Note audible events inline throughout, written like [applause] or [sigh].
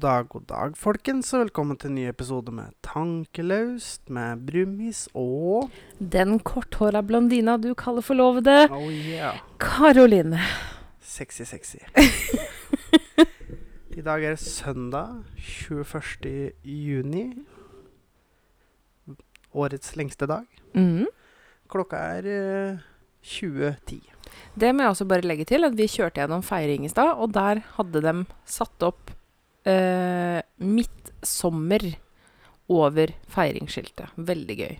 God dag, god dag, folkens, og velkommen til en ny episode med Tankelaust med Brumis og Den korthåra blondina du kaller forlovede, Oh yeah. Karoline. Sexy, sexy. [laughs] I dag er det søndag 21. juni. Årets lengste dag. Mm. Klokka er uh, 20.10. Det må jeg også bare legge til, at vi kjørte gjennom feiring i stad, og der hadde de satt opp uh, midtsommer over feiringsskiltet. Veldig gøy.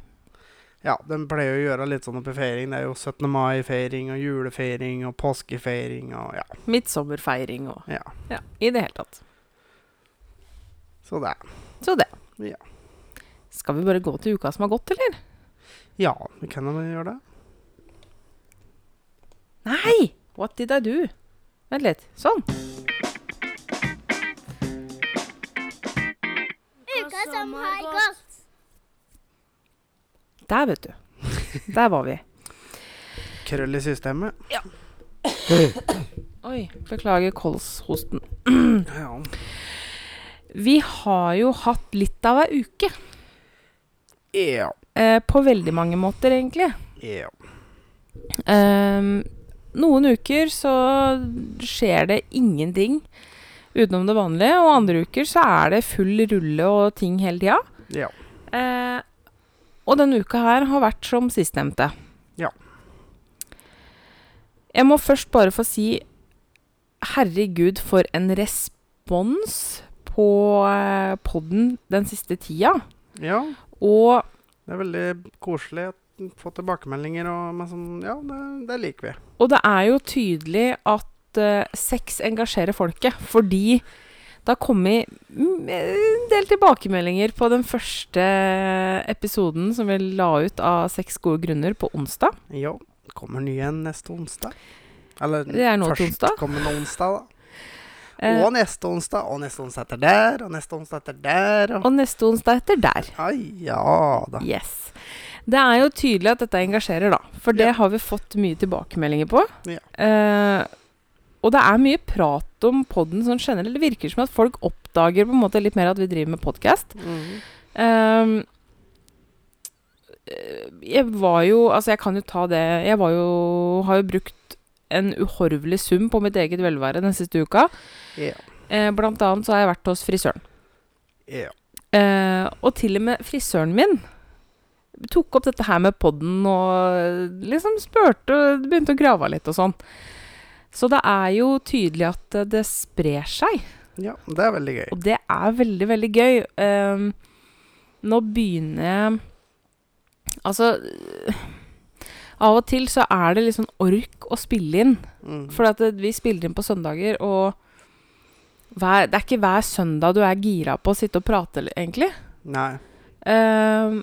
Ja, den pleier å gjøre litt sånn oppi feiring. Det er jo 17. mai-feiring og julefeiring og påskefeiring og ja. Midtsommerfeiring og ja. Ja, i det hele tatt. Så det. Så det. Ja. Skal vi bare gå til uka som har gått, eller? Ja, vi kan jo gjøre det. Nei! What did I do? Vent litt. Sånn. Uka som har gått. Der, vet du. Der var vi. Krøll i systemet. Oi, beklager kolshosten. Ja. Vi har jo hatt litt av ei uke. Ja. Eh, på veldig mange måter, egentlig. ja. Eh, noen uker så skjer det ingenting utenom det vanlige, og andre uker så er det full rulle og ting hele tida. Ja. Eh, og denne uka her har vært som sistnevnte. Ja. Jeg må først bare få si herregud, for en respons på eh, podden den siste tida. ja. Og Det er veldig koselig å få tilbakemeldinger, og sånn, ja, det, det liker vi. Og det er jo tydelig at eh, sex engasjerer folket, fordi det har kommet mm, en del tilbakemeldinger på den første episoden som vi la ut av Seks gode grunner på onsdag. Ja. Kommer ny en neste onsdag. Eller Det er nå til onsdag. kommende onsdag, da. [laughs] Eh, Og neste onsdag, og neste onsdag etter der, og neste onsdag etter der. Og... og neste onsdag etter der. Ai, ja da. Yes. Det er jo tydelig at dette engasjerer, da. For det Ja. har vi fått mye tilbakemeldinger på. Ja. Eh, og det er mye prat om podden sånn generelt. Det virker som at folk oppdager på en måte litt mer at vi driver med podkast. Mm. Eh, jeg var jo Altså, jeg kan jo ta det Jeg var jo Har jo brukt en uhorvelig sum på mitt eget velvære den siste uka. Yeah. Eh, blant annet så har jeg vært hos frisøren. Yeah. Eh, og til og med frisøren min tok opp dette her med podden og liksom spurte og begynte å grave litt og sånn. Så det er jo tydelig at eh, det sprer seg. Ja, det er veldig gøy. Og det er veldig, veldig gøy. Ehm, nå begynner jeg Altså Av og til så er det litt sånn ork å spille inn. Mm. For det, vi spiller inn på søndager, og hver, det er ikke hver søndag du er gira på å sitte og prate, egentlig. Nei. Ehm,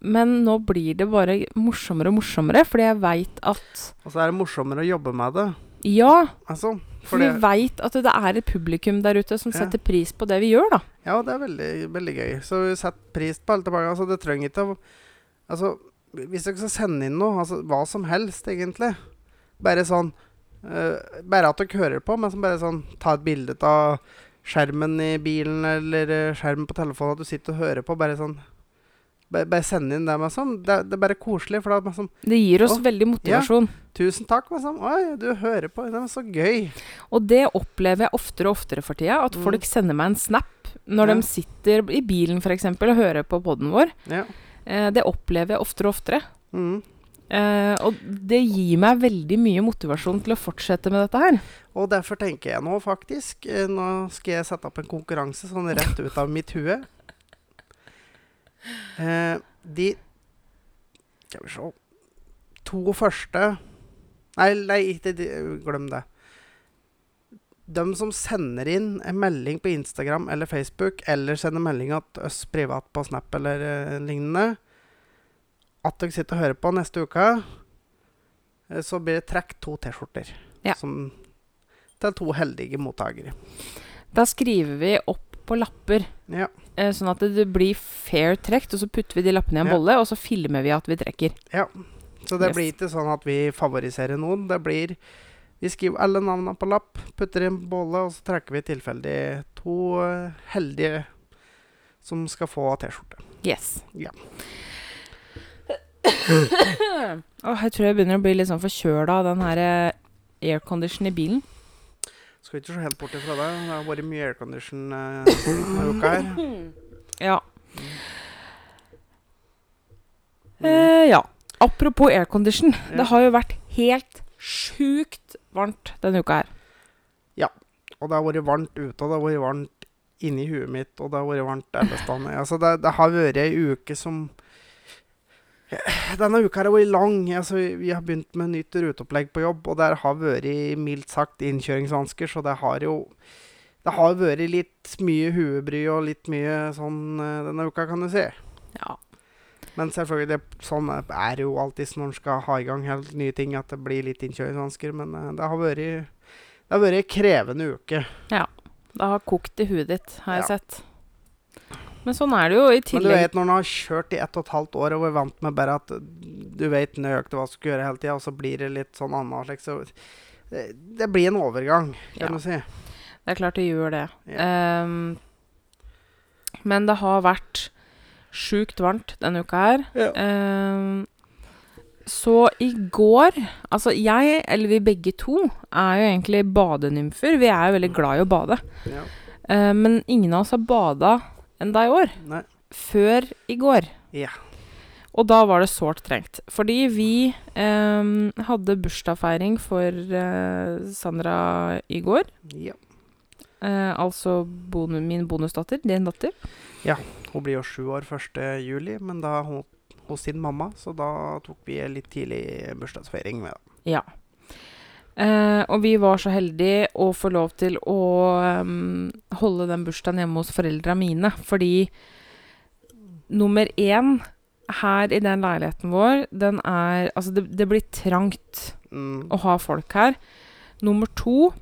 men nå blir det bare morsommere og morsommere, fordi jeg veit at Og så er det morsommere å jobbe med det. Ja, Altså, for vi det, veit at det er et publikum der ute som Ja. setter pris på det vi gjør, da. ja, det er veldig, veldig gøy. Så vi setter pris på alle tilbake. Altså, det trenger ikke å Altså, hvis dere skal sende inn noe, altså hva som helst, egentlig Bare sånn uh, Bare at dere hører på, men som bare sånn Ta et bilde av skjermen i bilen eller eh, skjermen på telefonen at du sitter og hører på. Bare sånn Bare, bare send inn det. liksom. det, det er bare koselig. For det liksom, Det gir oss Å, veldig motivasjon. Tusen takk. Sånn, Oi, du hører på. Det er så gøy. Og det opplever jeg oftere og oftere for tida. At Mm. folk sender meg en snap når Ja. de sitter i bilen f.eks. og hører på poden vår. Ja. Eh, det opplever jeg oftere og oftere. Mm. Uh, og det gir meg veldig mye motivasjon til å fortsette med dette her. Og derfor tenker jeg nå faktisk eh, Nå skal jeg sette opp en konkurranse sånn rett ut av mitt hue. Eh, de Skal vi se To første Nei, nei ikke de, glem det. De som sender inn en melding på Instagram eller Facebook, eller sender melding til oss privat på Snap eller eh, lignende, at dere sitter og hører på neste uke, eh, så blir det trekk to T-skjorter. Ja. Som til to heldige mottakere. Da skriver vi opp på lapper, Ja. eh, sånn at det, det blir fair trekt. Og så putter vi de lappene i en Ja. bolle, og så filmer vi at vi trekker. ja. Så det Yes. blir ikke sånn at vi favoriserer noen. Det blir Vi skriver alle navnene på lapp, putter i en bolle, og så trekker vi tilfeldig to uh, heldige som skal få T-skjorte. Yes. Ja. [coughs] oh, jeg tror jeg begynner å bli litt sånn forkjøla av den her airconditionen aircondition i bilen. Skal ikke se helt bort ifra det. Det har vært mye aircondition eh, denne uka her. [clears throat] Ja. Eh, ja. Apropos aircondition. Ja. Det har jo vært helt sjukt varmt denne uka her. Ja. Og det har vært varmt ute, og det har vært varmt inni huet mitt, og det har vært varmt alle steder. Altså, det, det har vært ei uke som Denne uka har vært lang. Altså, vi har begynt med nytt ruteopplegg på jobb, og det har vært mildt sagt innkjøringsvansker, så det har jo Det har vært litt mye huebry og litt mye sånn eh, denne uka, kan du si. Ja. Men selvfølgelig, det, sånn er det jo alltid når en skal ha i gang helt nye ting, at det blir litt innkjøringsvansker. Men eh, det har vært det har vært ei krevende uke. Ja. Det har kokt i huet ditt, har jeg Ja. sett. Men sånn er det jo i Men du vet når en har kjørt i ett og et halvt år og er vant med bare at du vet nøyaktig hva du skal gjøre hele tida, og så blir det litt sånn slik, så det, det blir en overgang, kan Ja. du si. Det er klart det gjør det. Ja. Um, men det har vært sjukt varmt denne uka her. Ja. Um, så i går Altså jeg, eller vi begge to, er jo egentlig badenymfer. Vi er jo veldig glad i å bade. Ja. Uh, men ingen av oss har bada enda i år. Nei. Før i går. Ja. Og da var det sårt trengt. Fordi vi ehm, hadde bursdagsfeiring for eh, Sandra i går. ja. Eh, altså bonu min bonusdatter. Din datter. Ja. Hun blir jo sju år 1. juli, men da hun hos sin mamma, så da tok vi litt tidlig bursdagsfeiring med henne. Ja. Eh, og vi var så heldige å få lov til å holde den bursdagen hjemme hos foreldra mine. Fordi nummer én her i den leiligheten vår, den er Altså, det, det blir trangt Mm. å ha folk her. Nummer to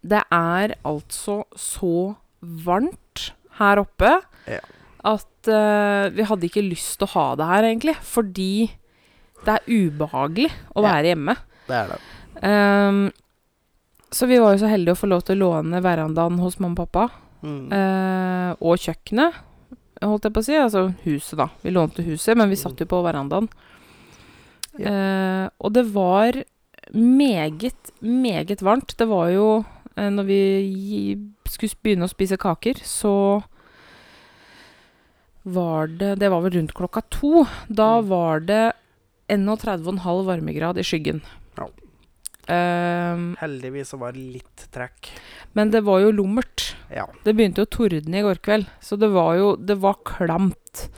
Det er altså så varmt her oppe Ja. at uh, vi hadde ikke lyst til å ha det her, egentlig. Fordi det er ubehagelig å Ja. være hjemme. Det er det. Ehm, så vi var jo så heldige å få lov til å låne verandaen hos mamma og pappa. Mm. Uh, og kjøkkenet, holdt jeg på å si. Altså huset, da. Vi lånte huset, men vi satt jo på verandaen. Eh, og det var meget, meget varmt. Det var jo uh, Når vi skulle begynne å spise kaker, så var det Det var vel rundt klokka to. Da Mm. var det 31,5 varmegrad i skyggen. Ehm, Heldigvis så var det litt trekk. men det var jo lummert. Ja. Det begynte å tordne i går kveld, så det var jo Det var klamt.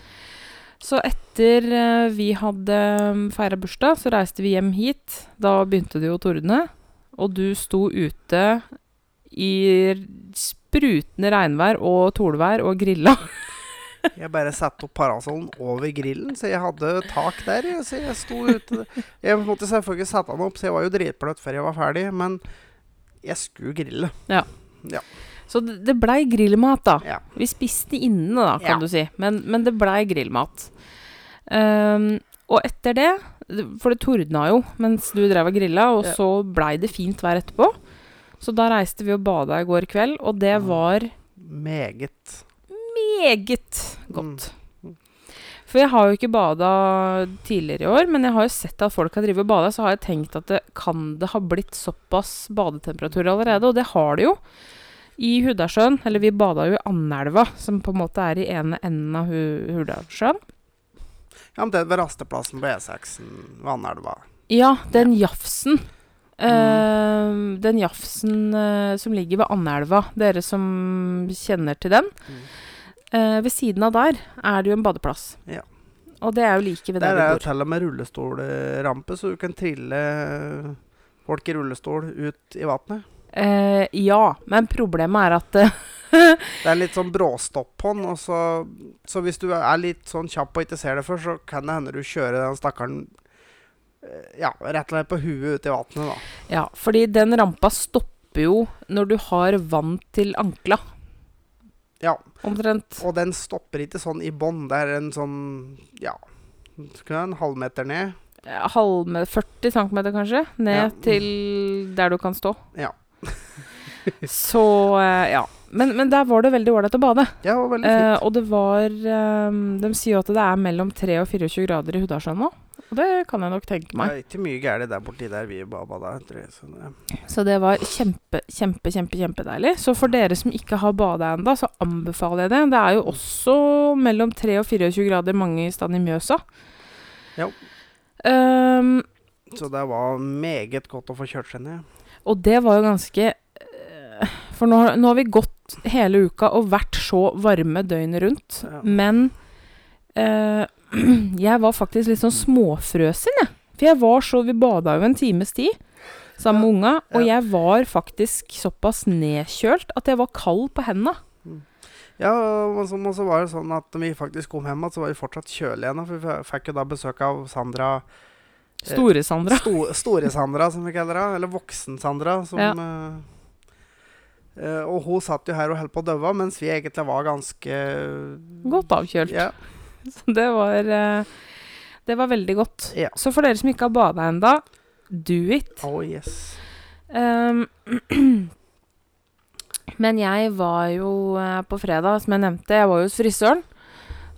Så etter eh, vi hadde feira bursdag, så reiste vi hjem hit. Da begynte det jo å tordne. Og du sto ute i sprutende regnvær og tolvær og grilla. [laughs] Jeg bare satte opp parasollen over grillen, så jeg hadde tak der. Så jeg sto ute Jeg måtte selvfølgelig sette den opp, så jeg var jo dritbløt før jeg var ferdig. Men jeg skulle grille. Så det, blei grillmat, da. Ja. Vi spiste inne, da, kan Ja. du si. Men, men det blei grillmat. Um, og etter det For det tordna jo mens du drev og grilla, og Ja. så blei det fint vær etterpå. Så da reiste vi og bada i går kveld, og det Mm. var Meget. Meget godt. Mm. For jeg har jo ikke bada tidligere i år, men jeg har jo sett at folk har drevet og bada, så har jeg tenkt at det kan det ha blitt såpass badetemperatur allerede, og det har det jo. I Hudasjøen, eller vi bada jo i Andelva, som på en måte er i ene enden av Hu Hudasjøen. Ja, men det ved rasteplassen på E6-en, Vannelva. Ja, den jafsen. eh, den jafsen uh, som ligger ved Andelva, dere som kjenner til den. Mm. Eh, ved siden av der er det jo en badeplass. Ja. Og det er jo like ved Der der er det bor. til og med rullestolrampe, så du kan trille folk i rullestol ut i vannet. Eh, ja, men problemet er at eh, [laughs] Det er litt sånn bråstopp på den, så, så hvis du er litt sånn kjapp og ikke ser det før, så kan det hende du kjører den stakkaren eh, ja, rett og slett på huet ut i vannet, da. Ja, fordi den rampa stopper jo når du har vann til ankla. Ja, Omtrent. og den stopper ikke sånn i bånn. Det er en sånn, ja, en halvmeter ned. halvme 40 cm kanskje, ned Ja. til der du kan stå. Ja. [laughs] Så eh, ja. Men, men der var det veldig ålreit å bade. Ja, det var veldig Eh, fint. og det var eh, De sier jo at det er mellom 3 og 24 grader i Hudasjøen nå. Og det kan jeg nok tenke meg. det er ikke mye gærent der borti der vi baba da. så det- Så det var kjempe, kjempe, kjempe, kjempedeilig. Så for dere som ikke har bada ennå, så anbefaler jeg det. Det er jo også mellom 3 og 24 grader mange steder i Mjøsa. Ja. Um, Så det var meget godt å få kjørt seg ned. og det var jo ganske eh, For nå, nå har vi gått hele uka og vært så varme døgnet rundt. Ja. Men eh, [clears throat] jeg var faktisk litt sånn småfrøsen, jeg. For jeg var så Vi bada jo en times tid sammen med unga, og jeg var faktisk såpass nedkjølt at jeg var kald på henda. Ja, og så, var det sånn at når vi faktisk kom hjem igjen, så var vi fortsatt kjølige ennå. For vi fikk jo da besøk av Sandra Eh, Store-Sandra. Sto, Store-Sandra, som vi kaller henne. Eller Voksen-Sandra. Som Ja. eh, eh, Og hun satt jo her og holdt på å daue, mens vi egentlig var ganske Godt avkjølt. Ja. [laughs] Så det var eh, Det var veldig godt. Ja. Så for dere som ikke har bada enda, do it. Oh yes. Um, [clears throat] men jeg var jo eh, på fredag, som jeg nevnte, jeg var jo hos frisøren.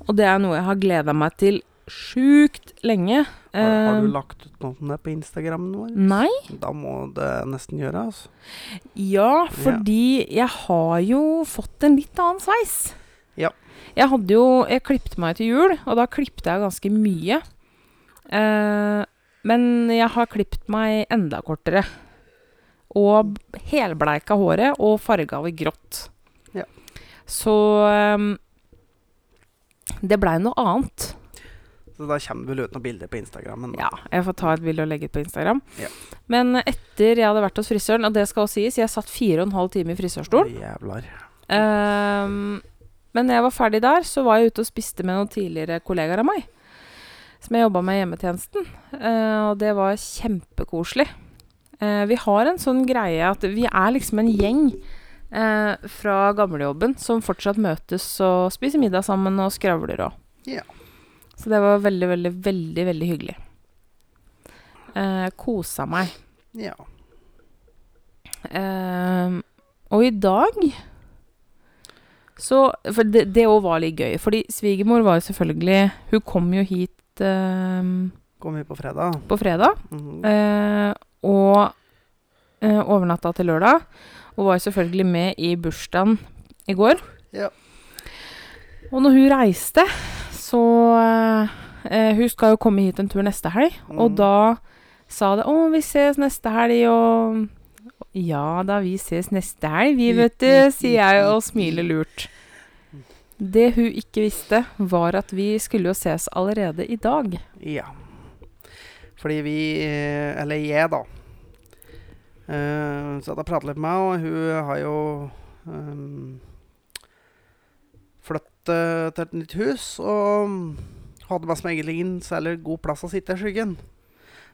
Og det er noe jeg har gleda meg til sjukt lenge. Har, har du lagt ut noe om det på Instagrammen vår? Nei. Da må det nesten gjøre, altså. Ja, fordi jeg har jo fått en litt annen sveis. Jeg hadde jo Jeg klippet meg til jul, og da klippet jeg ganske mye. Eh, men jeg har klippet meg enda kortere. Og helbleika håret og farga det grått. Ja. Så um, Det blei noe annet. Så da kommer det vel ut noen bilder på Instagrammen. Ja, jeg får ta et bilde og legge ut på Instagram. Ja. Men etter jeg hadde vært hos frisøren, og det skal også sies, jeg satt fire og en halv time i frisørstolen. Jævlar. Ehm, men når jeg var ferdig der, så var jeg ute og spiste med noen tidligere kollegaer av meg. Som jeg jobba med i hjemmetjenesten. Eh, og det var kjempekoselig. Eh, vi har en sånn greie at vi er liksom en gjeng eh, fra gamlejobben som fortsatt møtes og spiser middag sammen og skravler og Ja. Så det var veldig, veldig, veldig, veldig hyggelig. Eh, kosa meg. Ja. Ehm, og i dag så For det òg var litt gøy. Fordi svigermor var jo selvfølgelig Hun kom jo hit eh, Kom hit på fredag? på fredag. Mhm. eh, og eh, overnatta til lørdag. Og var jo selvfølgelig med i bursdagen i går. Ja. Og når hun reiste, så eh, Hun skal jo komme hit en tur neste helg. Og Mhm. da sa det 'Å, vi ses neste helg', og Ja da, vi ses neste helg, vi, vet du, sier jeg og smiler lurt. Det hun ikke visste, var at vi skulle jo ses allerede i dag. Ja. Fordi vi eh, Eller jeg, da. Uh, så hadde jeg pratet litt med henne, og hun har jo um, flyttet til et nytt hus. Og hadde mest egentlig ingen særlig god plass å sitte i skyggen.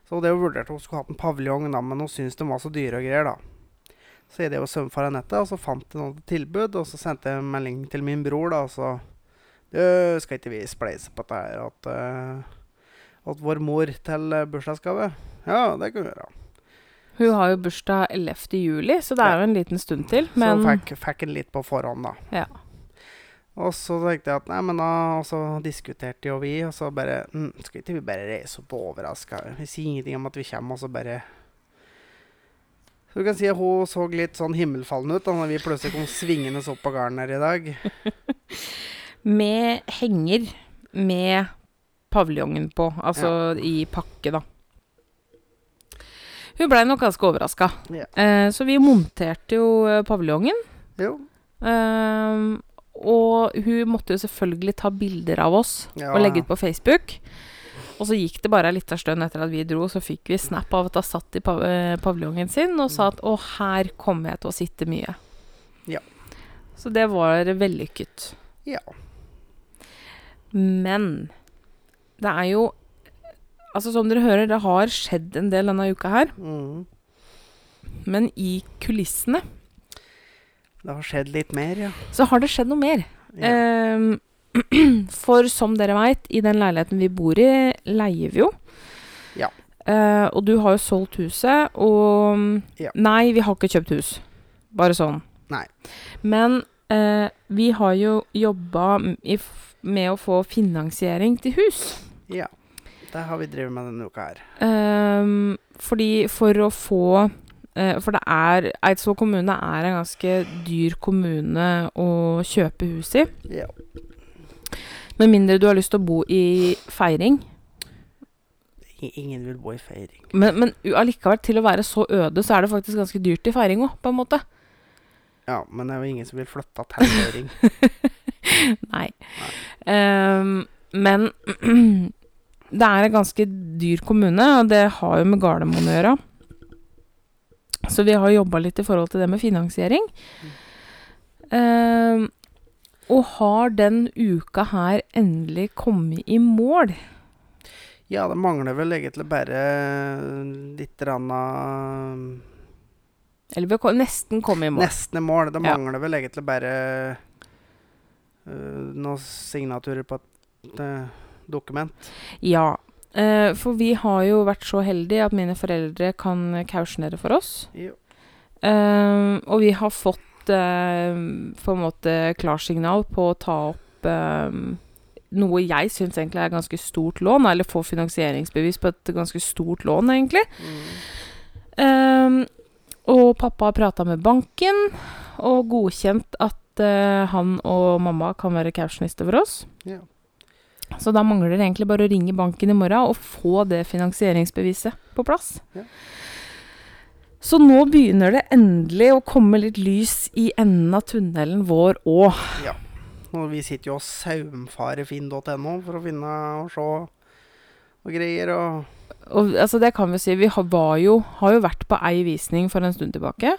Så det vurderte hun skulle hatt en paviljong, da, men hun syntes de var så dyre og greier, da. Så jeg drev og svømte nettet, og så fant jeg noe tilbud, og så sendte jeg en melding til min bror, da, og så Du, skal ikke vi spleise på dette her, at uh, at vår mor til bursdagsgave? Ja, det kan vi gjøre. Hun har jo bursdag 11. juli, så det er jo en liten stund til. Men Så fikk, fikk en litt på forhånd, da. Ja. Og så tenkte jeg at nei, men da Og så diskuterte jo vi, og så bare mm, Skal ikke vi bare reise opp og overraske? Vi sier ingenting om at vi kommer, og så bare Så du kan si at hun så litt sånn himmelfallende ut da når vi plutselig kom svingende opp på gården her i dag. [laughs] med henger med paviljongen på, altså i pakke, da. Hun blei nok ganske overraska. Ja. Eh, så vi monterte jo eh, paviljongen. Jo. Ehm, og hun måtte jo selvfølgelig ta bilder av oss Ja, og legge ut på Facebook. Og så gikk det bare ei lita stund etter at vi dro, så fikk vi snap av at hun satt i pav eh, paviljongen sin og sa at 'Å, her kommer jeg til å sitte mye'. Ja. Så det var vellykket. Ja. Men det er jo Altså, som dere hører, det har skjedd en del denne uka her. Mm. Men i kulissene Det har skjedd litt mer, ja. så har det skjedd noe mer. ja. Um, [clears throat] for som dere veit, i den leiligheten vi bor i, leier vi jo. Ja. Uh, og du har jo solgt huset, og Ja. Nei, vi har ikke kjøpt hus. Bare sånn. Nei. Men uh, vi har jo jobba med å få finansiering til hus. Ja. Det har vi drevet med denne uka her. Um, fordi for å få For det er Eidsvoll kommune er en ganske dyr kommune å kjøpe hus i. Ja. Med mindre du har lyst til å bo i Feiring. Ingen vil bo i feiring. Men, men allikevel, til å være så øde, så er det faktisk ganske dyrt i Feiring òg, på en måte. Ja, men det er jo ingen som vil flytte til feiring. [laughs] Nei. Ehm, men [clears throat] det er en ganske dyr kommune, og det har jo med Gardermoen å gjøre. Så vi har jobba litt i forhold til det med finansiering. Uh, og har den uka her endelig kommet i mål? Ja, det mangler vel egentlig bare litt rann av Eller vi har nesten kommet i mål. Nesten i mål. Det Ja. mangler vel egentlig bare uh, noen signaturer på et uh, dokument. Ja. Eh, for vi har jo vært så heldige at mine foreldre kan kausjonere for oss. Jo. Eh, og vi har fått eh, på en måte klarsignal på å ta opp eh, noe jeg syns egentlig er ganske stort lån, eller få finansieringsbevis på et ganske stort lån, egentlig. Eh, og pappa har prata med banken og godkjent at uh, han og mamma kan være kausjonister for oss. Ja. Så da mangler det egentlig bare å ringe banken i morgen og få det finansieringsbeviset på plass. Ja. Så nå begynner det endelig å komme litt lys i enden av tunnelen vår òg. Og vi sitter jo og saumfarer finn.no for å finne og se og greier og Og altså det kan vi si, vi har, var jo, har jo vært på ei visning for en stund tilbake.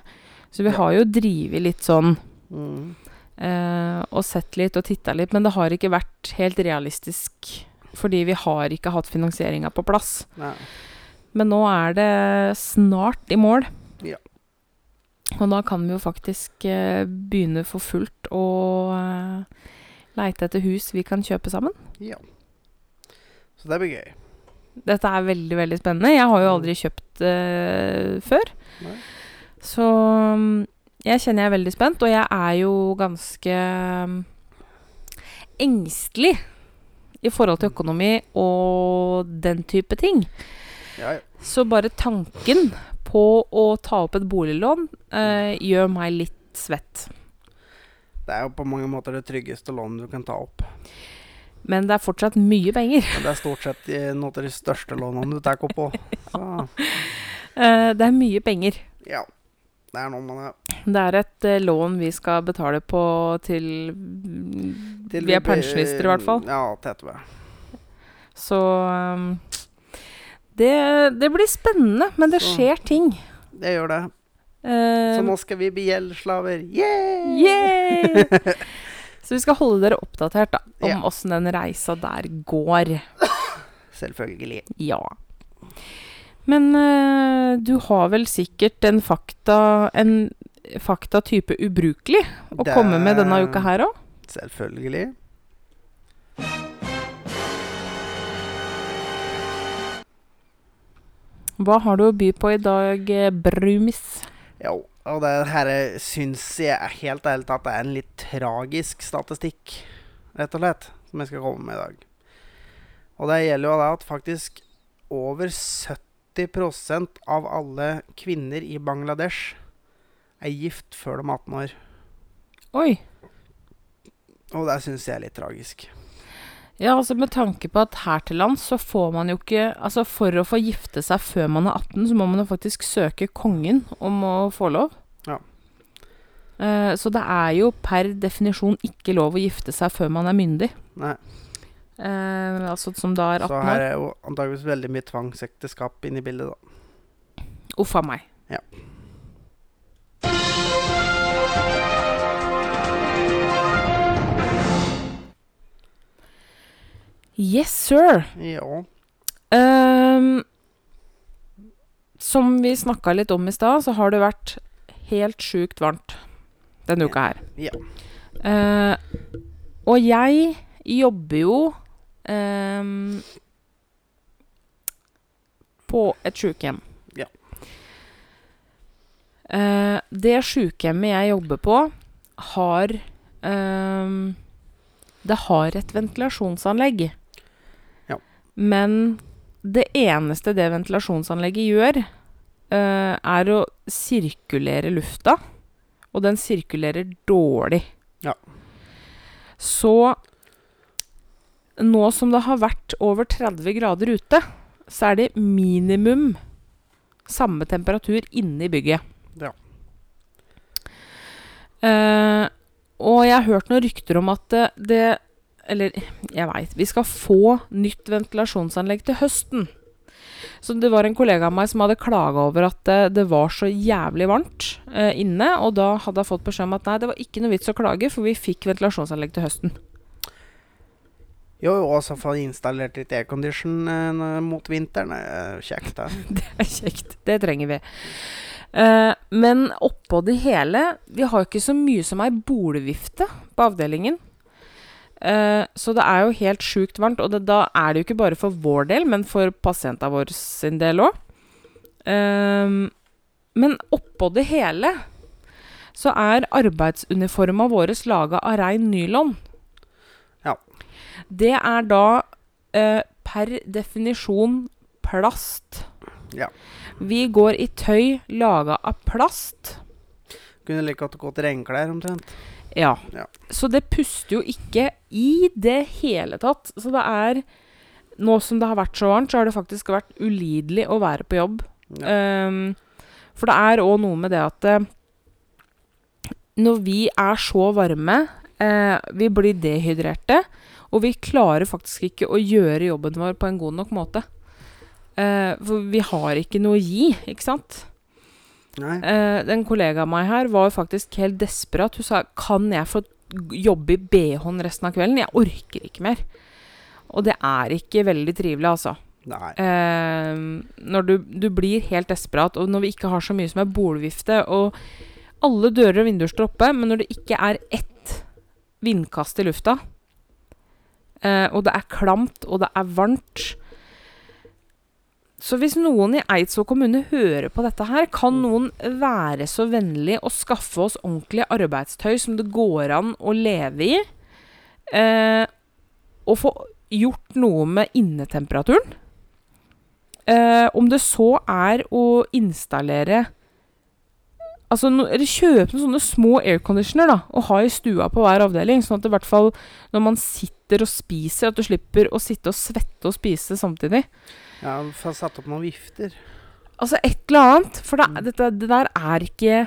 Så vi Ja. har jo drevet litt sånn mm, og sett litt og titta litt, men det har ikke vært helt realistisk. Fordi vi har ikke hatt finansieringa på plass. Nei. Men nå er det snart i mål. Ja. Og da kan vi jo faktisk eh, begynne for fullt å eh, leite etter hus vi kan kjøpe sammen. Ja. Så det blir gøy. Dette er veldig, veldig spennende. Jeg har jo aldri kjøpt uh, før. Nei. Så mm, jeg kjenner jeg er veldig spent, og jeg er jo ganske mm, engstelig i forhold til økonomi og den type ting. Ja, ja. Så bare tanken på å ta opp et boliglån eh, gjør meg litt svett. Det er jo på mange måter det tryggeste lånet du kan ta opp. Men det er fortsatt mye penger. Men det er stort sett noen av de største lånene du tar opp på. [laughs] Så Eh, det er mye penger. ja. Det er noe med det. Det er et eh, lån vi skal betale på til, Til Vi er blir- pensjonister, i hvert fall. Ja, til etterpå. Så um, det, det blir spennende, men det Så- skjer ting. Det gjør det. Så nå skal vi bli gjeldsslaver. Yeah! Yay! [laughs] Så vi skal holde dere oppdatert da, om Ja. åssen den reisa der går. Selvfølgelig. Ja. Men eh, du har vel sikkert en fakta En faktatype ubrukelig å Det- komme med denne uka her òg? Selvfølgelig. Hva har du å by på i dag, eh, Brumis? Jo, og det her syns jeg helt ærlig tatt er en litt tragisk statistikk, rett og slett, som jeg skal komme med i dag. Og det gjelder jo da at faktisk over 70 av alle kvinner i Bangladesh er gift før de er 18 år. Oi. Og det syns jeg er litt tragisk. Ja, altså med tanke på at her til lands så får man jo ikke Altså for å få gifte seg før man er 18, så må man jo faktisk søke kongen om å få lov. Ja. Eh, så det er jo per definisjon ikke lov å gifte seg før man er myndig. Nei, Eh, altså som da er så her er jo antageligvis veldig mye tvangsekteskap inne i bildet, da. Uff a meg. Ja. Yes, sir. Ja. Um, som vi snakka litt om i stad, så har det vært helt sjukt varmt denne uka her. Ja. Uh, og jeg jobber jo på et sykehjem. Ja. Eh, det sykehjemmet jeg jobber på, har ehm, Det har et ventilasjonsanlegg. Ja. Men det eneste det ventilasjonsanlegget gjør, Uh, er å sirkulere lufta. Og den sirkulerer dårlig. Ja. Så nå som det har vært over 30 grader ute, så er det minimum samme temperatur inne i bygget. Ja. Uh, og jeg har hørt noen rykter om at det, det Eller jeg veit Vi skal få nytt ventilasjonsanlegg til høsten. Så det var en kollega av meg som hadde klaga over at det, det var så jævlig varmt uh, inne. Og da hadde jeg fått beskjed om at nei, det var ikke noe vits å klage, for vi fikk ventilasjonsanlegg til høsten. Jo, jo, og så få installert litt aircondition eh, mot vinteren. er Kjekt, da. [laughs] Det er kjekt. Det trenger vi. Eh, men oppå det hele Vi har ikke så mye som ei bolvifte på avdelingen. Eh, så det er jo helt sjukt varmt. Og det, da er det jo ikke bare for vår del, men for pasientene våre sin del òg. men oppå det hele så er arbeidsuniforma våre laga av rein nylon. Det er da eh, per definisjon plast. Ja. Vi går i tøy laga av plast. Kunne like godt gått regnklær, omtrent. Ja. Ja. Så det puster jo ikke i det hele tatt. Så det er Nå som det har vært så varmt, så har det faktisk vært ulidelig å være på jobb. Ja. Um, for det er òg noe med det at eh, når vi er så varme, eh, vi blir dehydrerte, og vi klarer faktisk ikke å gjøre jobben vår på en god nok måte. Eh, for vi har ikke noe å gi, ikke sant? Nei. Eh, en kollega av meg her var faktisk helt desperat. Hun sa kan jeg få jobbe i BH-en resten av kvelden? Jeg orker ikke mer. Og det er ikke veldig trivelig, altså. Eh, når du, du blir helt desperat, og når vi ikke har så mye som er bolvifte, og alle dører og vinduer står oppe, men når det ikke er ett vindkast i lufta, eh, og det er klamt, og det er varmt Så hvis noen i Eidsvoll kommune hører på dette her, kan noen være så vennlig å skaffe oss ordentlig arbeidstøy som det går an å leve i, eh, og få gjort noe med innetemperaturen? Eh, om det så er å installere Altså, no, eller kjøp noen sånne små airconditioner da, og ha i stua på hver avdeling. Sånn at det i hvert fall når man sitter og spiser, at du slipper å sitte og svette og spise samtidig. Ja, Få satt opp noen vifter. Altså et eller annet. For det, dette, det der er ikke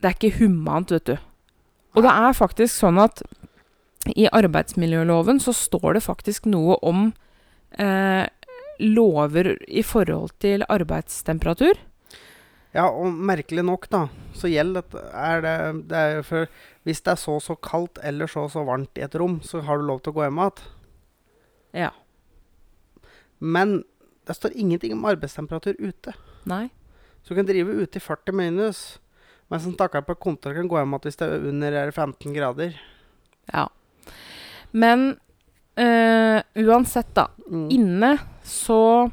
Det er ikke humant, vet du. Og det er faktisk sånn at i arbeidsmiljøloven så står det faktisk noe om eh, lover i forhold til arbeidstemperatur. Ja, og merkelig nok, da, så gjelder dette er det, det er for Hvis det er så så kaldt eller så så varmt i et rom, så har du lov til å gå hjem igjen. Ja. Men det står ingenting om arbeidstemperatur ute. Nei. Så du kan drive ute i 40 minus, mens en stakkar på kontor kan gå hjem igjen hvis det er under 15 grader. Ja. Men øh, uansett, da. Mm. Inne så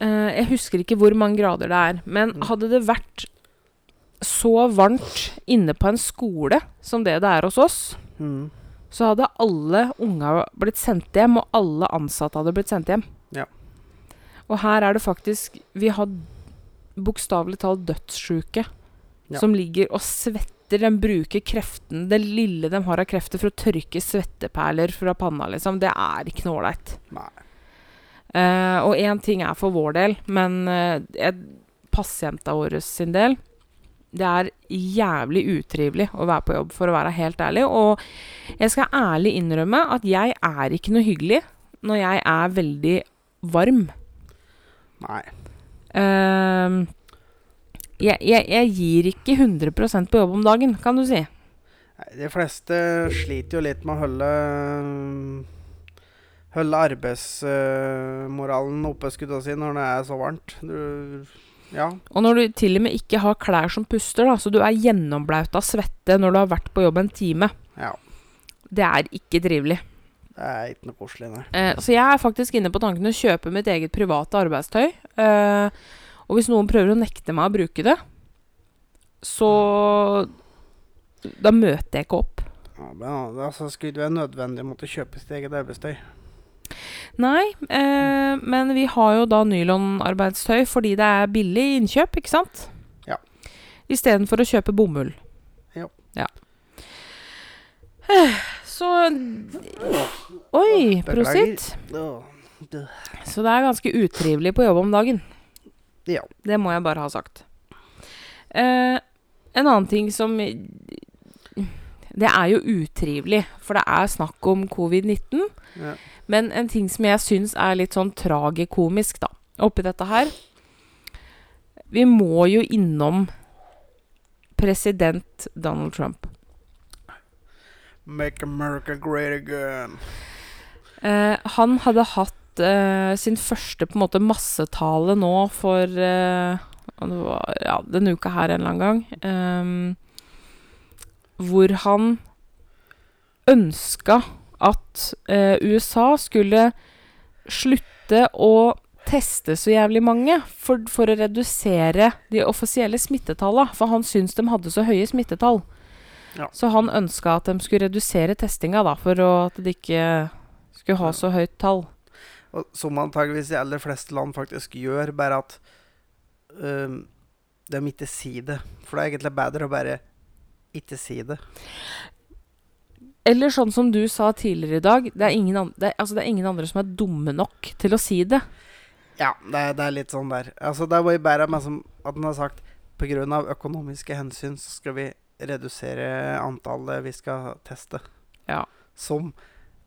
eh, Jeg husker ikke hvor mange grader det er. Men Mm. hadde det vært så varmt inne på en skole som det det er hos oss, Mm. så hadde alle unga blitt sendt hjem, og alle ansatte hadde blitt sendt hjem. Ja. Og her er det faktisk Vi har bokstavelig talt dødssjuke Ja. som ligger og svetter. De bruker kreften, det lille de har av krefter, for å tørke svetteperler fra panna, liksom. Det er ikke noe ålreit. Eh, og én ting er for vår del, men uh, pasientene våre sin del Det er jævlig utrivelig å være på jobb, for å være helt ærlig. Og jeg skal ærlig innrømme at jeg er ikke noe hyggelig når jeg er veldig varm. Nei. Uh, jeg, jeg, jeg gir ikke 100% på jobb om dagen, kan du si. De fleste sliter jo litt med å holde Holde arbeidsmoralen oppe, skulle jeg si, når det er så varmt. Du, ja. Og når du til og med ikke har klær som puster, da, så du er gjennomblaut av svette når du har vært på jobb en time, Ja. det er ikke trivelig. Det er ikke noe koselig, nei. Eh, så jeg er faktisk inne på tanken å kjøpe mitt eget private arbeidstøy. Eh, og hvis noen prøver å nekte meg å bruke det, så Da møter jeg ikke opp. Ja, men, altså, skulle det være nødvendig å måtte kjøpe sitt eget arbeidstøy? Nei, eh, men vi har jo da nylonarbeidstøy fordi det er billig innkjøp, ikke sant? Ja. Istedenfor å kjøpe bomull. Ja. ja. Eh, Så Oi, prosit. Så det er ganske utrivelig på jobb om dagen. Ja. Det må jeg bare ha sagt. Eh, en annen ting som Det er jo utrivelig, for det er snakk om covid-19. Ja. Men en ting som jeg syns er litt sånn tragikomisk, da, oppi dette her Vi må jo innom president Donald Trump. Make America great again. Eh, han hadde hatt eh, sin første på en måte massetale nå for eh, det var, ja, denne uka her en eller annen gang. ehm, hvor han ønska at eh, USA skulle slutte å teste så jævlig mange for, for å redusere de offisielle smittetallene. For han syntes de hadde så høye smittetall. Ja. Så han ønska at de skulle redusere testinga, da, for å, at de ikke skulle ha så høyt tall. Og som antageligvis de aller fleste land faktisk gjør, bare at um, de ikke sier det. For det er egentlig bedre å bare ikke si det. Eller sånn som du sa tidligere i dag, det er ingen, an det, altså det er ingen andre som er dumme nok til å si det. Ja, det er, det er litt sånn der. Altså, det var jo bare meg som at han har sagt pga. økonomiske hensyn så skal vi redusere antallet vi skal teste. Ja. Som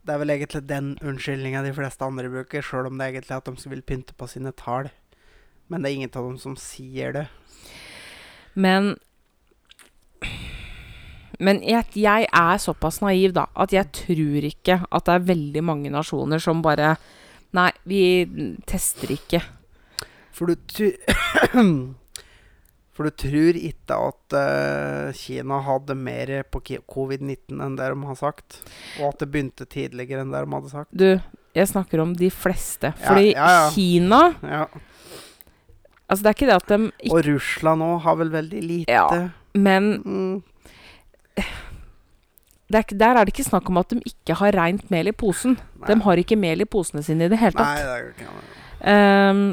Det er vel egentlig den unnskyldninga de fleste andre bruker, sjøl om det er egentlig at de vil pynte på sine tall. Men det er ingen av dem som sier det. Men Men jeg, jeg er såpass naiv, da, at jeg tror ikke at det er veldig mange nasjoner som bare Nei, vi tester ikke. For du tu- [coughs] For du tror ikke at uh, Kina hadde mer på covid-19 enn det de har sagt? Og at det begynte tidligere enn det de hadde sagt? Du, jeg snakker om de fleste. Ja, Fordi ja, ja. Kina Ja. Altså, det er ikke det at de ikke Og Russland òg har vel veldig lite. Ja. Men Mm. Er, der er det ikke snakk om at de ikke har rent mel i posen. Nei. De har ikke mel i posene sine i det hele tatt. Nei, det er ikke um,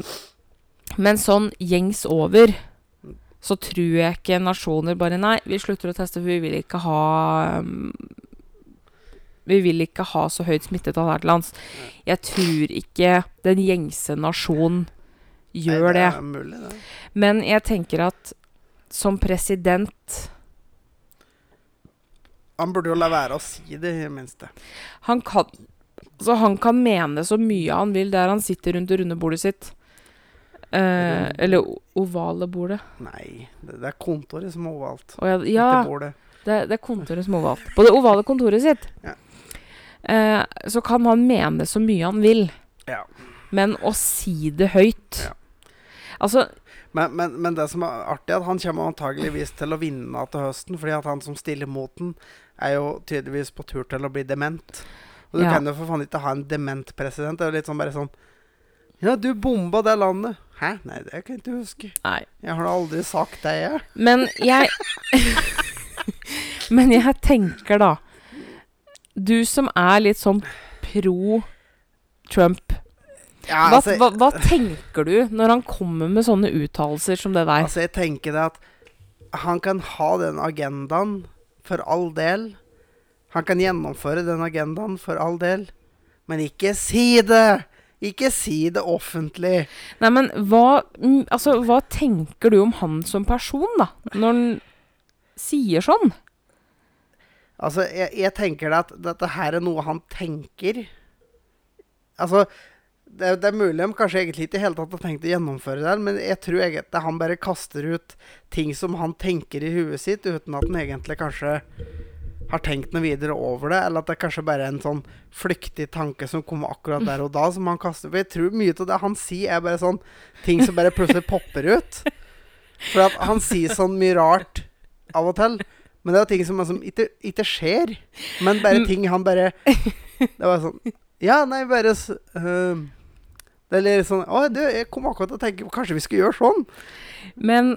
men sånn gjengs over så tror jeg ikke nasjoner bare Nei, vi slutter å teste, for vi vil ikke ha um, Vi vil ikke ha så høyt smittetall her til lands. Jeg tror ikke den gjengse nasjon gjør Nei, det. Det mulig, det. Men jeg tenker at som president Han burde jo la være å si det, i det minste. Han kan Så han kan mene så mye han vil der han sitter rundt det runde bordet sitt. Eh, eller ovale bordet. Nei, det, det er kontoret som er ovalt. Å ja, ja det, det er kontoret som er ovalt. På det ovale kontoret sitt. Ja. Eh, så kan han mene så mye han vil. Ja. Men å si det høyt Ja. Altså, Men, men, men det som er artig, er at han kommer antageligvis til å vinne til høsten, fordi at han som stiller mot den, er jo tydeligvis på tur til å bli dement. Og du Ja. kan jo for faen ikke ha en dement president. Det er jo litt sånn bare sånn Ja, du bomba det landet. Hæ? Nei, det kan jeg ikke huske. nei. Jeg har da aldri sagt det, jeg. Men jeg [laughs] Men jeg tenker, da Du som er litt sånn pro Trump. Ja, Hva, altså, hva, hva tenker du når han kommer med sånne uttalelser som det der? altså, jeg tenker det at han kan ha den agendaen for all del. Han kan gjennomføre den agendaen for all del. Men ikke si det! Ikke si det offentlig. Nei, men hva mm, Altså, hva tenker du om han som person, da? Når han sier sånn? Altså, jeg, jeg tenker at dette her er noe han tenker. Altså, det, det er mulig de kanskje egentlig ikke i hele tatt har tenkt å gjennomføre det, men jeg tror egentlig han bare kaster ut ting som han tenker i huet sitt, uten at han egentlig kanskje har tenkt noe videre over det, eller at det er kanskje bare er en sånn flyktig tanke som kommer akkurat der og da, som han kaster For jeg tror mye av det han sier, er bare sånn ting som bare plutselig popper ut. For at han sier sånn mye rart av og til. Men det er ting som liksom ikke, ikke skjer. Men bare Mm. ting han bare Det var sånn Ja, nei, bare øh, Det er litt sånn Å, du, jeg kom akkurat til å tenke Kanskje vi skal gjøre sånn? Men,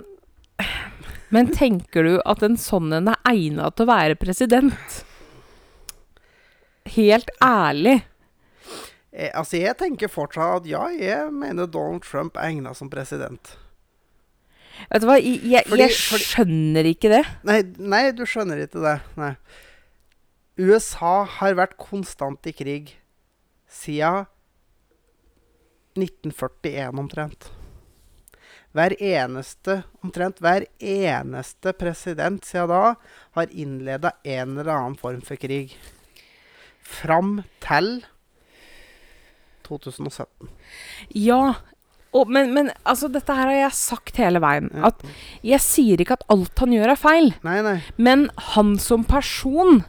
men tenker du at en sånn en er egna til å være president? Helt ærlig. Eh, altså, jeg tenker fortsatt at ja, jeg mener Donald Trump er egna som president. Vet du hva, jeg, jeg, Fordi- jeg fordi- skjønner ikke det. Nei, nei, du skjønner ikke det. Nei. USA har vært konstant i krig siden 1941 omtrent. Hver eneste, omtrent hver eneste president siden da har innleda en eller annen form for krig. Fram til 2017. Ja. Og, men, men altså, dette her har jeg sagt hele veien. At jeg sier ikke at alt han gjør er feil. Nei, nei. Men han som person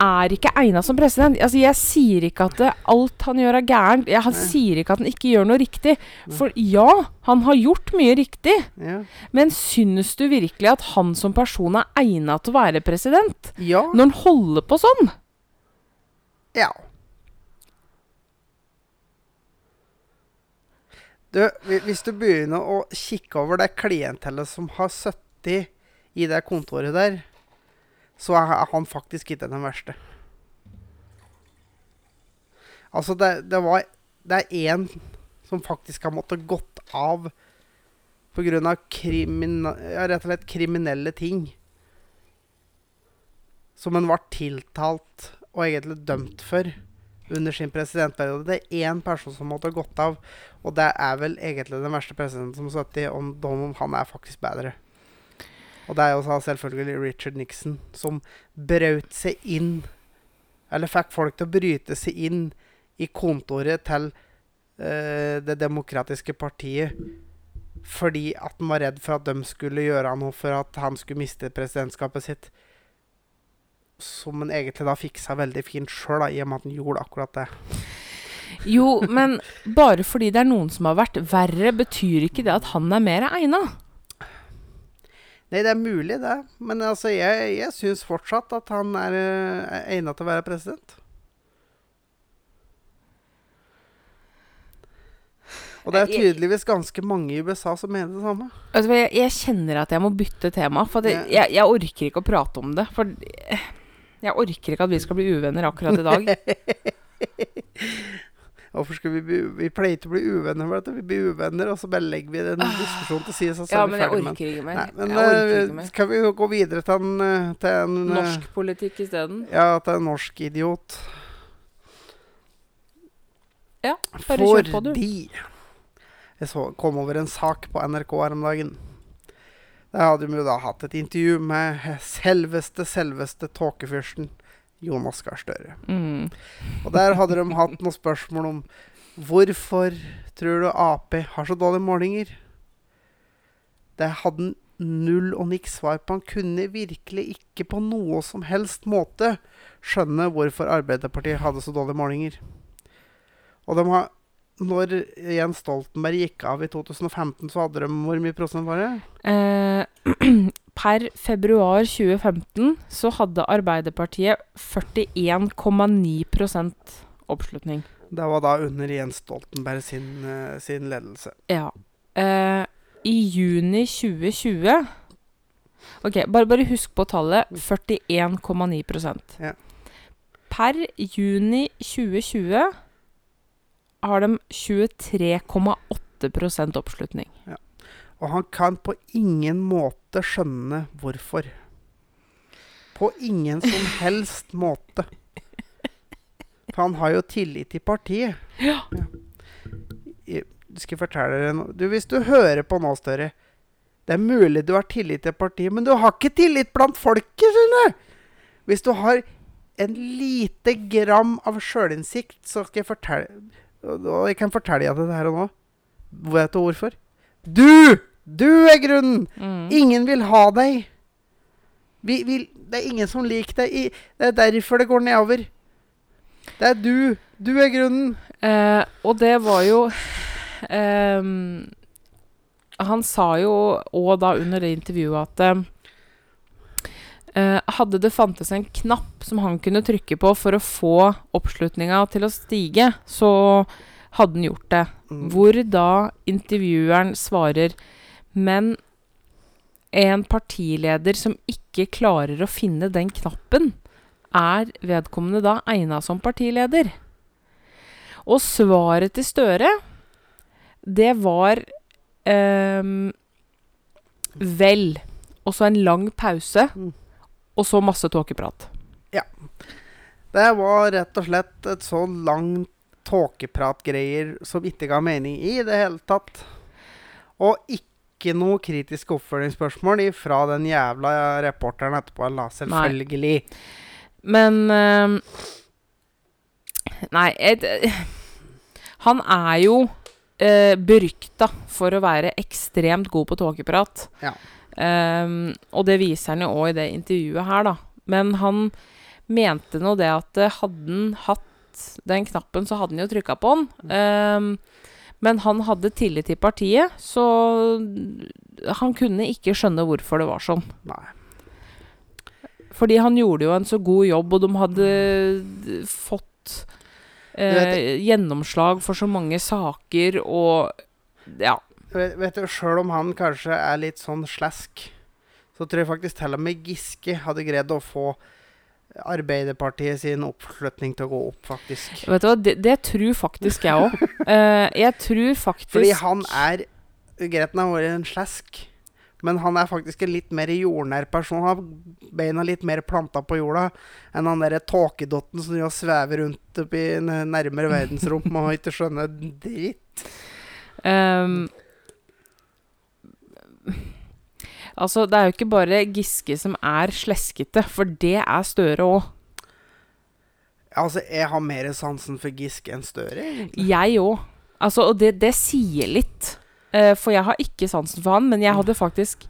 er ikke egna som president. Altså, jeg sier ikke at det, alt han gjør er gærent. Jeg han sier ikke at han ikke gjør noe riktig. For ja, han har gjort mye riktig. Ja. Men synes du virkelig at han som person er egna til å være president? ja. Når han holder på sånn? Ja. Du, hvis du begynner å kikke over det klientellet som har sittet i det kontoret der, så er han faktisk ikke den verste. Altså, det, det var Det er én som faktisk har måttet gått av pga. Krimina, ja, rett og slett kriminelle ting. Som en var tiltalt og egentlig dømt for under sin presidentperiode. Det er én person som måtte ha gått av, og det er vel egentlig den verste presidenten som har sittet, og Donald han er faktisk bedre. Og det er jo selvfølgelig Richard Nixon som brøt seg inn Eller fikk folk til å bryte seg inn i kontoret til uh, Det demokratiske partiet fordi at han var redd for at de skulle gjøre noe for at han skulle miste presidentskapet sitt som han egentlig da fiksa veldig fint sjøl, i og med at han gjorde akkurat det. Jo, men bare fordi det er noen som har vært verre, betyr ikke det at han er mer egna. Nei, det er mulig, det. Men altså, jeg, jeg syns fortsatt at han er, eh, er egnet til å være president. Og det er tydeligvis ganske mange i USA som mener det samme. Altså, jeg, jeg kjenner at jeg må bytte tema. For det, jeg, jeg orker ikke å prate om det. For eh, jeg orker ikke at vi skal bli uvenner akkurat i dag. [laughs] Hvorfor skal vi Vi pleier ikke å bli uvenner, med dette. Vi blir uvenner, og så bare legger vi den diskusjonen til side, så Ah. Ja, men jeg orker ikke mer. Nei, men orker eh, ikke skal vi jo gå videre til en, eh, til en eh, Norsk politikk isteden. Ja, til en norsk idiot. Ja, bare kjør på, du. Fordi jeg så, kom over en sak på NRK her om dagen. Der hadde vi jo da hatt et intervju med selveste, selveste tåkefyrsten Jonas Gahr Støre. Mm. Og der hadde de hatt noen spørsmål om hvorfor tror du Ap har så dårlige målinger? Det hadde han null og niks svar på. Han kunne virkelig ikke på noe som helst måte skjønne hvorfor Arbeiderpartiet hadde så dårlige målinger. Og de har når Jens Stoltenberg gikk av i 2015, så hadde de Hvor mye prosent var det? Eh, [clears throat] per februar 2015 så hadde Arbeiderpartiet 41,9% oppslutning. Det var da under Jens Stoltenberg sin, eh, sin ledelse. Ja. Eh, I juni 2020 Ok, bare, bare husk på tallet. 41,9 Ja. Per juni 2020 har de 23,8% oppslutning. Og han kan på ingen måte skjønne hvorfor. På ingen som [laughs] helst måte. For han har jo tillit til partiet. Ja. Jeg skal jeg fortelle dere noe. Du, hvis du hører på nå, Støre Det er mulig du har tillit til partiet, men du har ikke tillit blant folket, skjønner du! Hvis du har en lite gram av sjølinnsikt, så skal jeg fortelle og jeg kan fortelle deg det her og nå. Vet du hvorfor? Du! Du er grunnen! Mm. Ingen vil ha deg. Vi, vi, det er ingen som liker deg. I, det er derfor det går nedover. Det er du. Du er grunnen. Eh, og det var jo eh, Han sa jo òg da under det intervjuet at Eh, hadde det fantes en knapp som han kunne trykke på for å få oppslutninga til å stige, så hadde han gjort det. Mm. Hvor da intervjueren svarer Men en partileder som ikke klarer å finne den knappen, er vedkommende da egna som partileder? Og svaret til Støre, det var ehm, Vel. Og så en lang pause. Mm. Og så masse tåkeprat. Det var rett og slett et så langt tåkepratgreier som ikke ga mening i det hele tatt. Og ikke noe kritiske oppfølgingsspørsmål fra den jævla reporteren etterpå. La selvfølgelig. Men uh, Nei, et, Han er jo uh, berykta for å være ekstremt god på tåkeprat. Ja. Um, og det viser han jo òg i det intervjuet her, da. Men han mente nå det at eh, hadde han hatt den knappen, så hadde han jo trykka på den. Ehm, men han hadde tillit til partiet, så han kunne ikke skjønne hvorfor det var sånn. Nei. Fordi han gjorde jo en så god jobb, og de hadde fått eh, gjennomslag for så mange saker, og ja. Vet, vet du, Sjøl om han kanskje er litt sånn slask, så tror jeg faktisk til og med Giske hadde greid å få Arbeiderpartiet sin oppslutning til å gå opp, faktisk. Vet du hva, det, det tror faktisk jeg òg. uh, [laughs] jeg tror faktisk Fordi han er Greit han har vært en slask, men han er faktisk en litt mer jordnær person. Han har beina litt mer planta på jorda enn han derre tåkedotten som svever rundt oppi nærmere verdensrom og ikke skjønner dritt. ehm, [laughs] Altså, det er jo ikke bare Giske som er sleskete, for det er Støre òg. Altså, jeg har mer sansen for Giske enn Støre, egentlig. Jeg òg. Altså, og det, det sier litt. Uh, for jeg har ikke sansen for han, men jeg hadde faktisk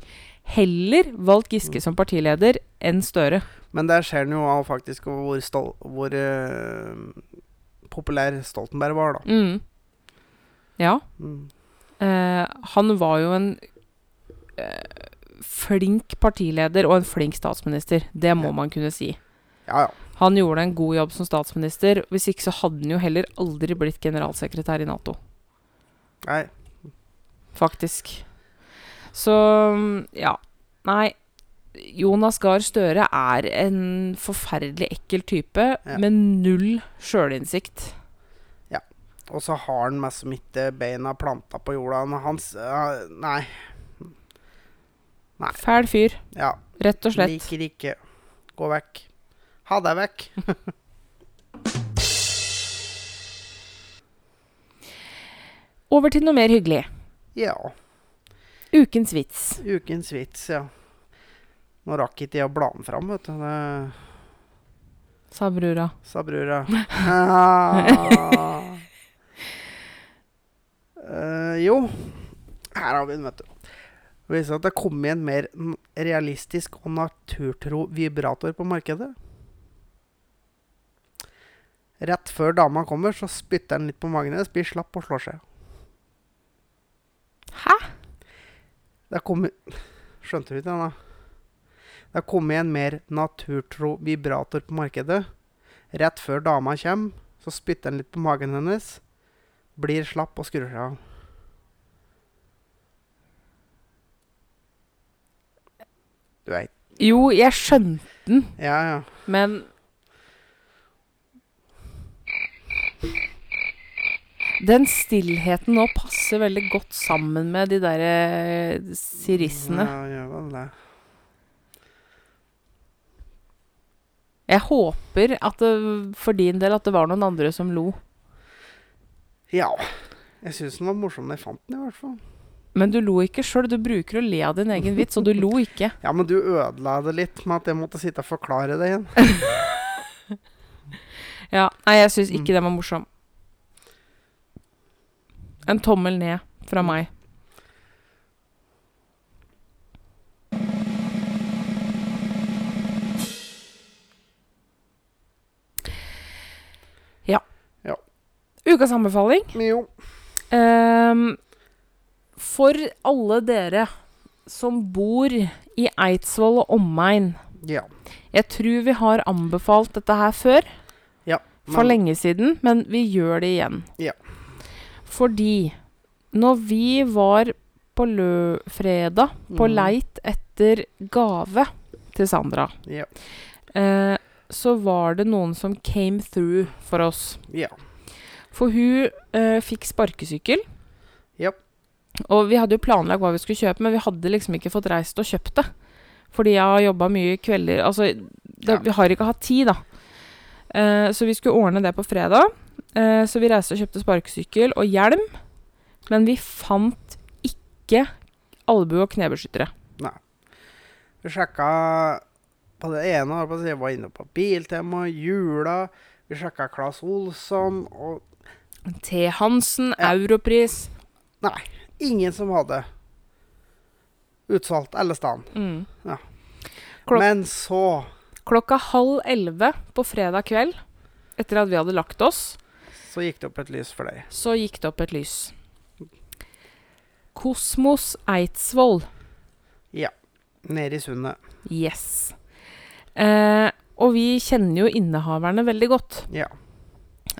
heller valgt Giske som partileder enn Støre. Men der ser en jo av faktisk hvor, stol hvor uh, populær Stoltenberg var, da. Mm. Ja. Mm. Uh, han var jo en eh, flink partileder og en flink statsminister. Det må Ja. man kunne si. Ja, ja. Han gjorde en god jobb som statsminister. Hvis ikke så hadde han jo heller aldri blitt generalsekretær i Nato. Nei. Faktisk. Så ja. Nei. Jonas Gahr Støre er en forferdelig ekkel type Ja. med null sjølinnsikt. Og så har han meg som ikke beina planta på jorda. Hans eh, Nei. Nei. Fæl fyr, Ja. rett og slett. Liker ikke. Gå vekk. Ha deg vekk. [laughs] Over til noe mer hyggelig. Ja. Ukens vits. Ukens vits, ja. Nå rakk ikke jeg å bla den fram, vet du. Det Sa brura. sa brura. [laughs] Ah. uh, jo, her har vi den, vet du. Det viser at det kom en mer realistisk og naturtro vibrator på markedet. Rett før dama kommer, så spytter den litt på magen hennes, blir slapp og slår seg. Hæ? Det kom Skjønte du ikke den, da? Det har kommet en mer naturtro vibrator på markedet. Rett før dama kommer, så spytter den litt på magen hennes. Blir slapp og skrur seg av. Du veit. Jo, jeg skjønte den, Ja, ja. men Den stillheten nå passer veldig godt sammen med de der eh, sirissene. Ja, gjør vel det. Jeg håper at det, for din del at det var noen andre som lo. Ja. Jeg syns den var morsom da jeg fant den, i hvert fall. Men du lo ikke sjøl. Du bruker å le av din egen vits, og du lo ikke. [laughs] Ja, men du ødela det litt med at jeg måtte sitte og forklare det igjen. [laughs] Ja, Nei, jeg syns ikke den var morsom. En tommel ned fra meg. Ja. Ja. Ukas anbefaling. Jo. Ehm, for alle dere som bor i Eidsvoll og omegn, Ja. Jeg tror vi har anbefalt dette her før, for men- lenge siden, men vi gjør det igjen. Ja. Fordi når vi var på fredag på mm. leit etter gave til Sandra, Ja. eh, så var det noen som came through for oss. Ja. For hun eh, fikk sparkesykkel. Ja. Og vi hadde jo planlagt hva vi skulle kjøpe, men vi hadde liksom ikke fått reist og kjøpt det. Fordi jeg har jobba mye kvelder Altså, det, Ja. vi har ikke hatt tid, da. Eh, så vi skulle ordne det på fredag. Eh, så vi reiste og kjøpte sparkesykkel og hjelm. Men vi fant ikke albue- og knebeskyttere. Vi sjekka på det ene, jeg var inne på Biltema, Jula. Vi sjekka Claes Olsson, og T. Hansen, Ja. Europris. nei, ingen som hadde utsolgt alle steder. Mm. Ja. Men så Klokka halv elleve på fredag kveld, etter at vi hadde lagt oss, så gikk det opp et lys for deg. så gikk det opp et lys. Kosmos Eidsvoll. Ja. Nede i sundet. Yes. Eh, og vi kjenner jo innehaverne veldig godt. Ja.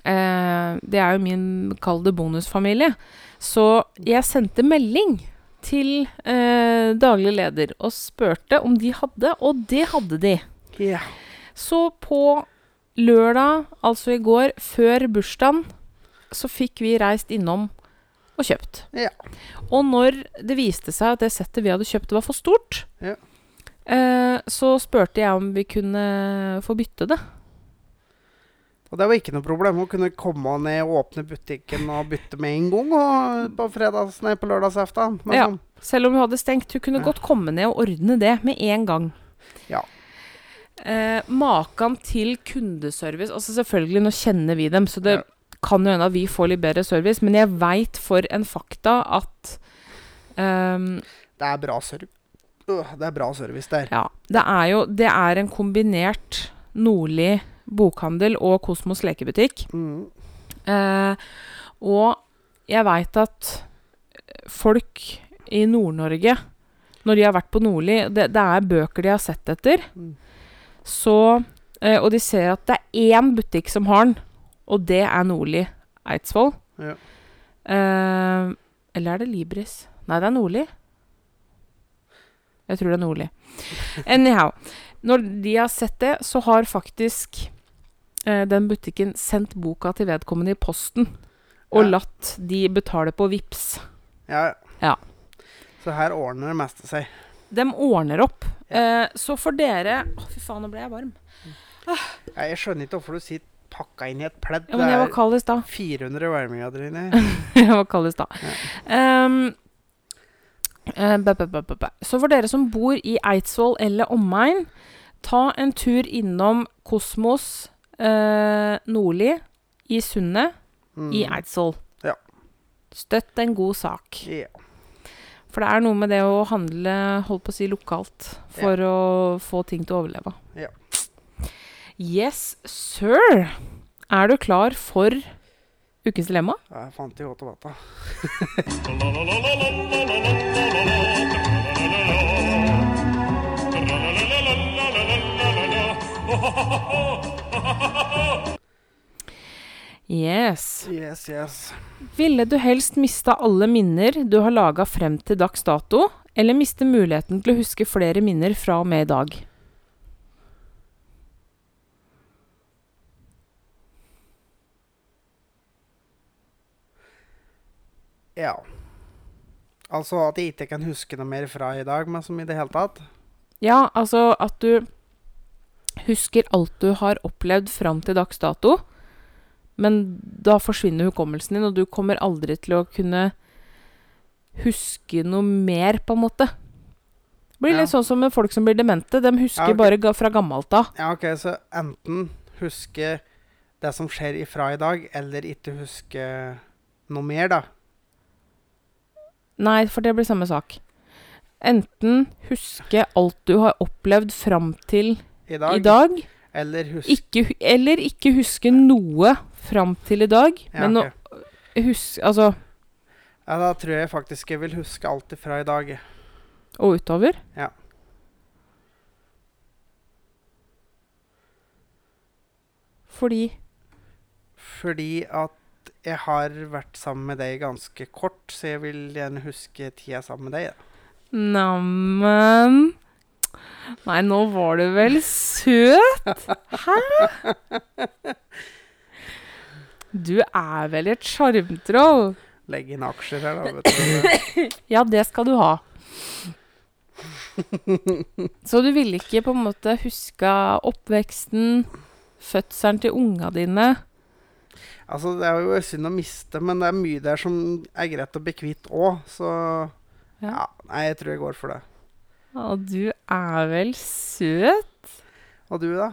Eh, det er jo min, kall det bonusfamilie. Så jeg sendte melding til eh, daglig leder og spurte om de hadde, og det hadde de. Yeah. Så på lørdag, altså i går, før bursdagen, så fikk vi reist innom og kjøpt. Yeah. Og når det viste seg at det settet vi hadde kjøpt var for stort, yeah. eh, så spurte jeg om vi kunne få bytte det. Og det var ikke noe problem. Hun kunne komme ned og åpne butikken og bytte med en gang og på, fredags, nei, på lørdagsaften. Men Ja. sånn, Selv om hun hadde stengt. Hun kunne Ja. godt komme ned og ordne det med en gang. Ja. Eh, Makan til kundeservice Altså selvfølgelig, nå kjenner vi dem, så det Ja. kan jo hende at vi får litt bedre service, men jeg veit for en fakta at um, det er bra service. Øh, det er bra service der. Ja. Det er jo Det er en kombinert Nordli bokhandel og Kosmos lekebutikk. Mm. Eh, og jeg veit at folk i Nord-Norge, når de har vært på Nordli det, det er bøker de har sett etter. Mm. Så eh, Og de ser at det er én butikk som har den, og det er Nordli Eidsvoll. Ja. Eh, eller er det Libris? Nei, det er Nordli. Jeg tror det er Nordli. Anyhow. Når de har sett det, så har faktisk den butikken sendt boka til vedkommende i posten. Og Ja. latt de betale på VIPS. Ja. Ja. Så her ordner det meste seg. De ordner opp. Eh, så for dere Å, fy faen, nå ble jeg varm. Ja, jeg skjønner ikke hvorfor du sitter pakka inn i et pledd. Ja, men jeg var kald i stad. er 400 varmegrader inni. jeg var kald i stad. Ja. Um, bæ. Så for dere som bor i Eidsvoll eller omegn, ta en tur innom Kosmos eh, Nordli i Sundet Mm. i Eidsvoll. Ja. Støtt en god sak. Yeah. For det er noe med det å handle holdt på å si lokalt for å få ting til å overleve. Yeah. Yes, sir. Er du klar for ukens dilemma? Jeg fant i godt Yes. Yes. Ville du helst mista alle minner du har laga frem til dags dato, eller miste muligheten til å huske flere minner fra og med i dag? Ja. Altså at jeg ikke kan huske noe mer fra i dag, men som i det hele tatt. Ja, altså at du husker alt du har opplevd fram til dags dato, men da forsvinner hukommelsen din, og du kommer aldri til å kunne huske noe mer, på en måte. Det blir Ja. litt sånn som med folk som blir demente. De husker Ja, okay. bare fra gammelt av. Ja, ok, så enten huske det som skjer ifra i dag, eller ikke huske noe mer, da. Nei, for det blir samme sak. Enten huske alt du har opplevd fram til I dag. i dag, eller, ikke, eller ikke, huske noe fram til i dag, ja, men okay. huske Altså Ja, da tror jeg faktisk jeg vil huske alt ifra i dag. Og utover? Ja. Fordi Fordi at jeg har vært sammen med deg ganske kort, så jeg vil gjerne huske tida sammen med deg. Neimen Nei, nå var du vel søt? Hæ? Du er vel et sjarmtroll? Legg inn aksjer her, da. Vet du. Ja, det skal du ha. Så du ville ikke på en måte huska oppveksten, fødselen til unga dine? Altså, det er jo synd å miste, men det er mye der som er greit å bli kvitt òg, så Ja. ja. Nei, jeg tror jeg går for det. Å, du er vel søt? Og du, da?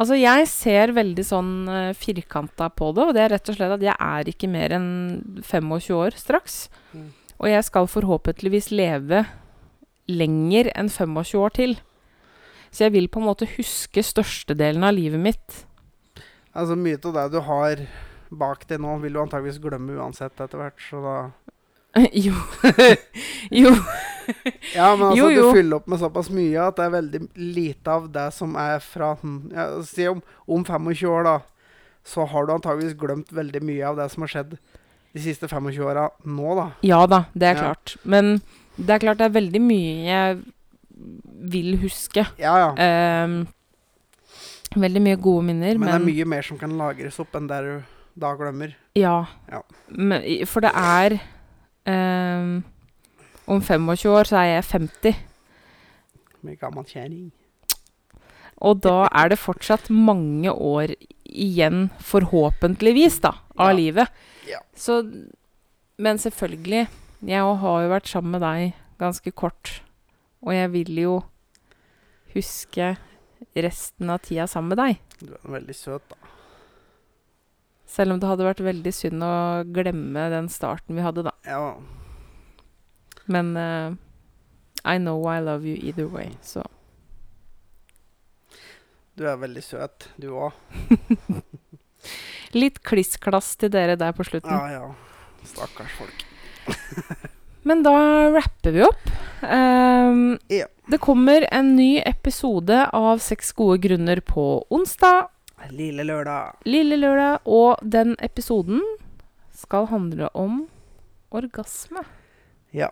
Altså, jeg ser veldig sånn uh, firkanta på det, og det er rett og slett at jeg er ikke mer enn 25 år straks. Mm. Og jeg skal forhåpentligvis leve lenger enn 25 år til. Så jeg vil på en måte huske størstedelen av livet mitt. Altså, mye av det du har bak deg nå, vil du antageligvis glemme uansett etter hvert, så da [laughs] jo. [laughs] jo. [laughs] Ja, men altså, Jo, jo. du fyller opp med såpass mye at det er veldig lite av det som er fra ja, Si om, om 25 år, da, så har du antageligvis glemt veldig mye av det som har skjedd de siste 25 åra nå, da. Ja da, det er Ja. klart. Men det er klart det er veldig mye jeg vil huske. Ja, ja. Um, veldig mye gode minner, Men men, det er mye mer som kan lagres opp enn det du da glemmer. Ja. Ja. Men, for det er Om 25 år så er jeg 50. Med gammel kjerring. Og da er det fortsatt mange år igjen, forhåpentligvis, da, av Ja. livet. Ja. Så Men selvfølgelig. Jeg har jo vært sammen med deg ganske kort. Og jeg vil jo huske resten av tida sammen med deg. Du er veldig søt, da. Selv om det hadde vært veldig synd å glemme den starten vi hadde, da. Ja, Men uh, I know I love you either way, så du er veldig søt, du òg. [laughs] Litt kliss-klass til dere der på slutten. Ja, ja. Stakkars folk. [laughs] Men da rapper vi opp. Um, Ja. Det kommer en ny episode av Seks gode grunner på onsdag, Lille lørdag. lille lørdag, og den episoden skal handle om orgasme. Ja.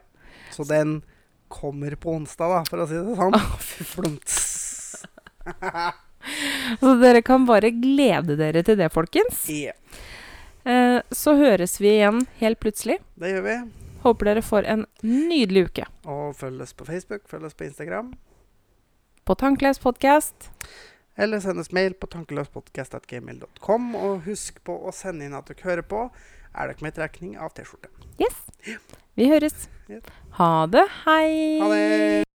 Så den kommer på onsdag, da, for å si det sånn. Å, [laughs] fy Flumts. [laughs] Så dere kan bare glede dere til det, folkens. Ja, Eh, så høres vi igjen helt plutselig. det gjør vi. Håper dere får en nydelig uke Og følg oss på Facebook, følg oss på Instagram. på Tankløs podkast. Eller send oss mail på tankeløspodkast.gmail.com. Og husk på å sende inn at dere hører på. Er dere med i trekning av T-skjorte? Yes. Vi høres. Ha det. Hei. Ha det!